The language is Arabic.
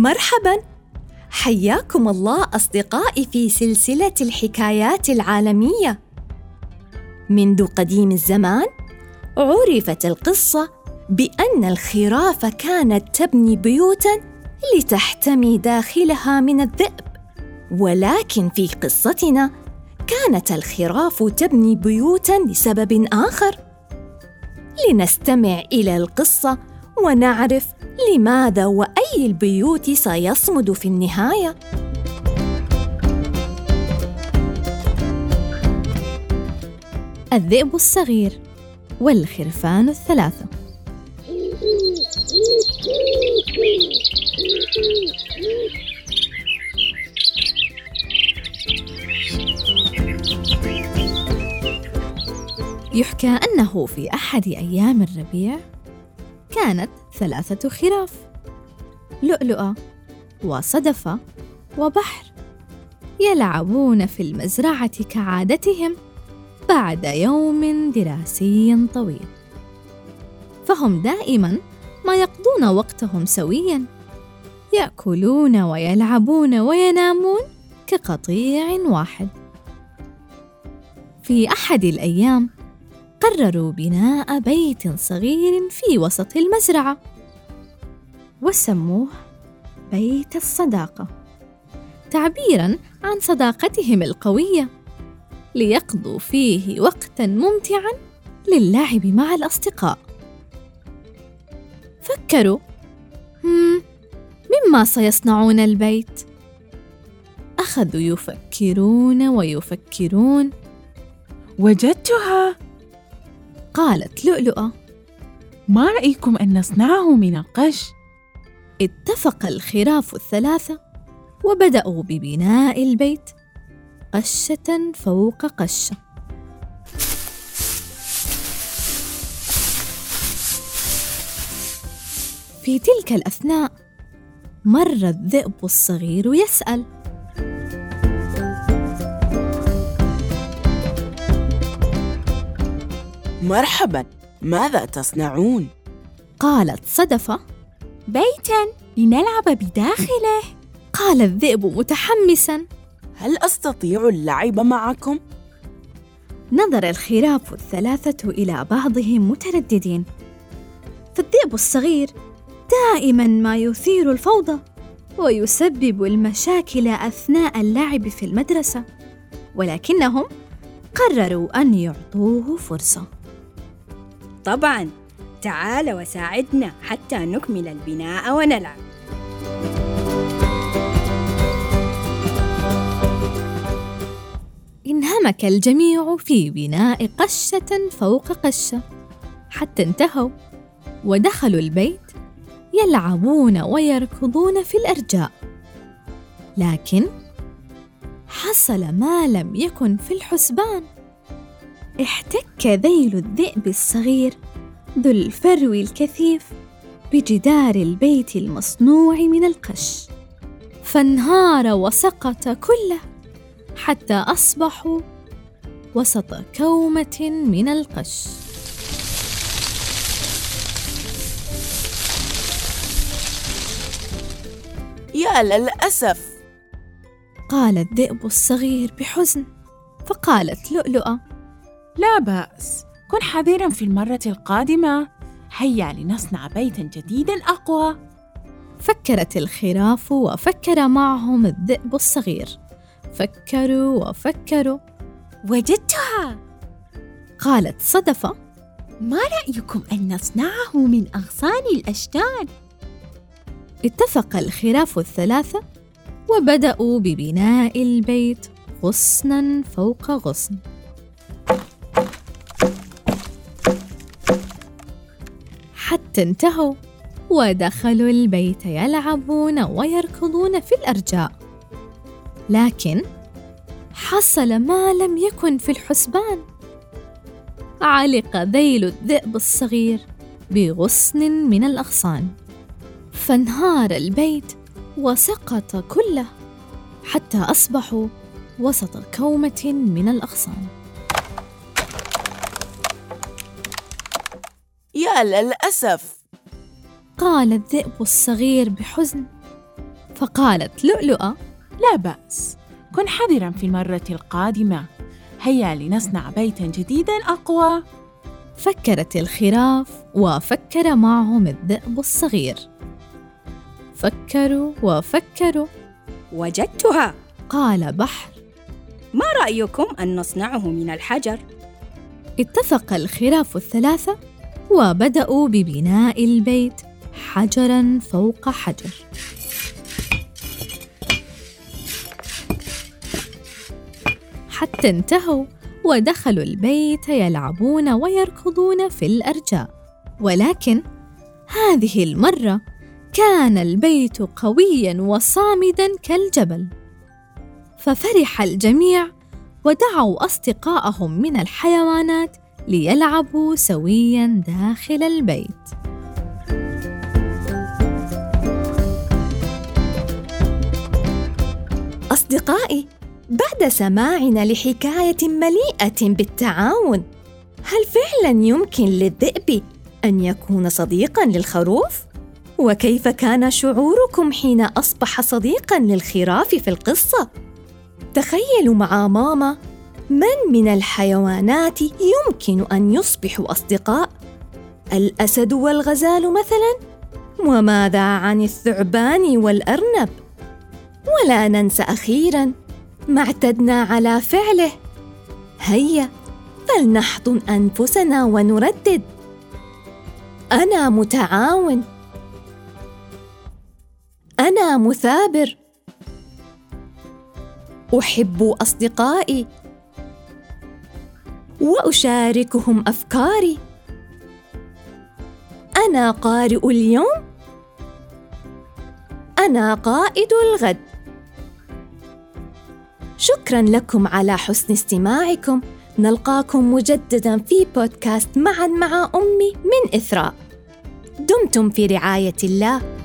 مرحبا. حياكم الله أصدقائي في سلسلة الحكايات العالمية. منذ قديم الزمان عرفت القصة بأن الخراف كانت تبني بيوتا لتحتمي داخلها من الذئب. ولكن في قصتنا كانت الخراف تبني بيوتا لسبب آخر. لنستمع إلى القصة ونعرف لماذا وأي البيوت سيصمد في النهاية؟ الذئب الصغير والخرفان الثلاثه يحكى أنه في أحد أيام الربيع كانت ثلاثة خراف لؤلؤة وصدفة وبحر يلعبون في المزرعة كعادتهم بعد يوم دراسي طويل. فهم دائما ما يقضون وقتهم سويا يأكلون ويلعبون وينامون كقطيع واحد. في أحد الأيام قرروا بناء بيت صغير في وسط المزرعة وسموه بيت الصداقة تعبيرا عن صداقتهم القوية ليقضوا فيه وقتا ممتعا للعب مع الأصدقاء. فكروا مما سيصنعون البيت؟ أخذوا يفكرون ويفكرون. وجدتها؟ قالت لؤلؤة ما رأيكم أن نصنعه من القش؟ اتفق الخراف الثلاثة وبدأوا ببناء البيت قشة فوق قشة في تلك الأثناء مر الذئب الصغير يسأل مرحبا ماذا تصنعون؟ قالت صدفة بيتا لنلعب بداخله. قال الذئب متحمسا. هل أستطيع اللعب معكم؟ نظر الخراف الثلاثة إلى بعضهم مترددين. فالذئب الصغير دائما ما يثير الفوضى ويسبب المشاكل أثناء اللعب في المدرسة ولكنهم قرروا أن يعطوه فرصة. طبعا. تعال وساعدنا حتى نكمل البناء ونلعب. انهمك الجميع في بناء قشة فوق قشة. حتى انتهوا ودخلوا البيت يلعبون ويركضون في الأرجاء. لكن حصل ما لم يكن في الحسبان. احتك ذيل الذئب الصغير ذو الفرو الكثيف بجدار البيت المصنوع من القش. فانهار وسقط كله حتى أصبحوا وسط كومة من القش. يا للأسف! قال الذئب الصغير بحزن فقالت لؤلؤة لا بأس. كن حذرا في المرة القادمة. هيا لنصنع بيتا جديدا أقوى. فكرت الخراف وفكر معهم الذئب الصغير. فكروا وفكروا. وجدتها. قالت صدفة. ما رأيكم أن نصنعه من أغصان الأشجار؟ اتفق الخراف الثلاثة وبدأوا ببناء البيت غصنا فوق غصن. حتى انتهوا. ودخلوا البيت يلعبون ويركضون في الأرجاء. لكن حصل ما لم يكن في الحسبان. علق ذيل الذئب الصغير بغصن من الأغصان. فانهار البيت وسقط كله حتى أصبحوا وسط كومة من الأغصان. يا للأسف. قال الذئب الصغير بحزن فقالت لؤلؤة لا بأس كن حذرا في المرة القادمة. هيا لنصنع بيتا جديدا أقوى. فكرت الخراف وفكر معهم الذئب الصغير. فكروا وفكروا. وجدتها. قال بحر. ما رأيكم أن نصنعه من الحجر؟ اتفق الخراف الثلاثة وبدأوا ببناء البيت حجرا فوق حجر. حتى انتهوا ودخلوا البيت يلعبون ويركضون في الأرجاء. ولكن هذه المرة كان البيت قويا وصامدا كالجبل. ففرح الجميع ودعوا اصدقائهم من الحيوانات ليلعبوا سويا داخل البيت أصدقائي بعد سماعنا لحكاية مليئة بالتعاون هل فعلا يمكن للذئب أن يكون صديقا للخروف؟ وكيف كان شعوركم حين أصبح صديقا للخراف في القصة؟ تخيلوا مع ماما من من الحيوانات يمكن أن يصبحوا أصدقاء؟ الأسد والغزال مثلا؟ وماذا عن الثعبان والأرنب؟ ولا ننسى أخيرا ما اعتدنا على فعله هيا فلنحضن أنفسنا ونردد أنا متعاون أنا مثابر أحب أصدقائي وأشاركهم أفكاري. أنا قارئ اليوم. أنا قائد الغد. شكرا لكم على حسن استماعكم. نلقاكم مجددا في بودكاست معا مع أمي من إثراء. دمتم في رعاية الله.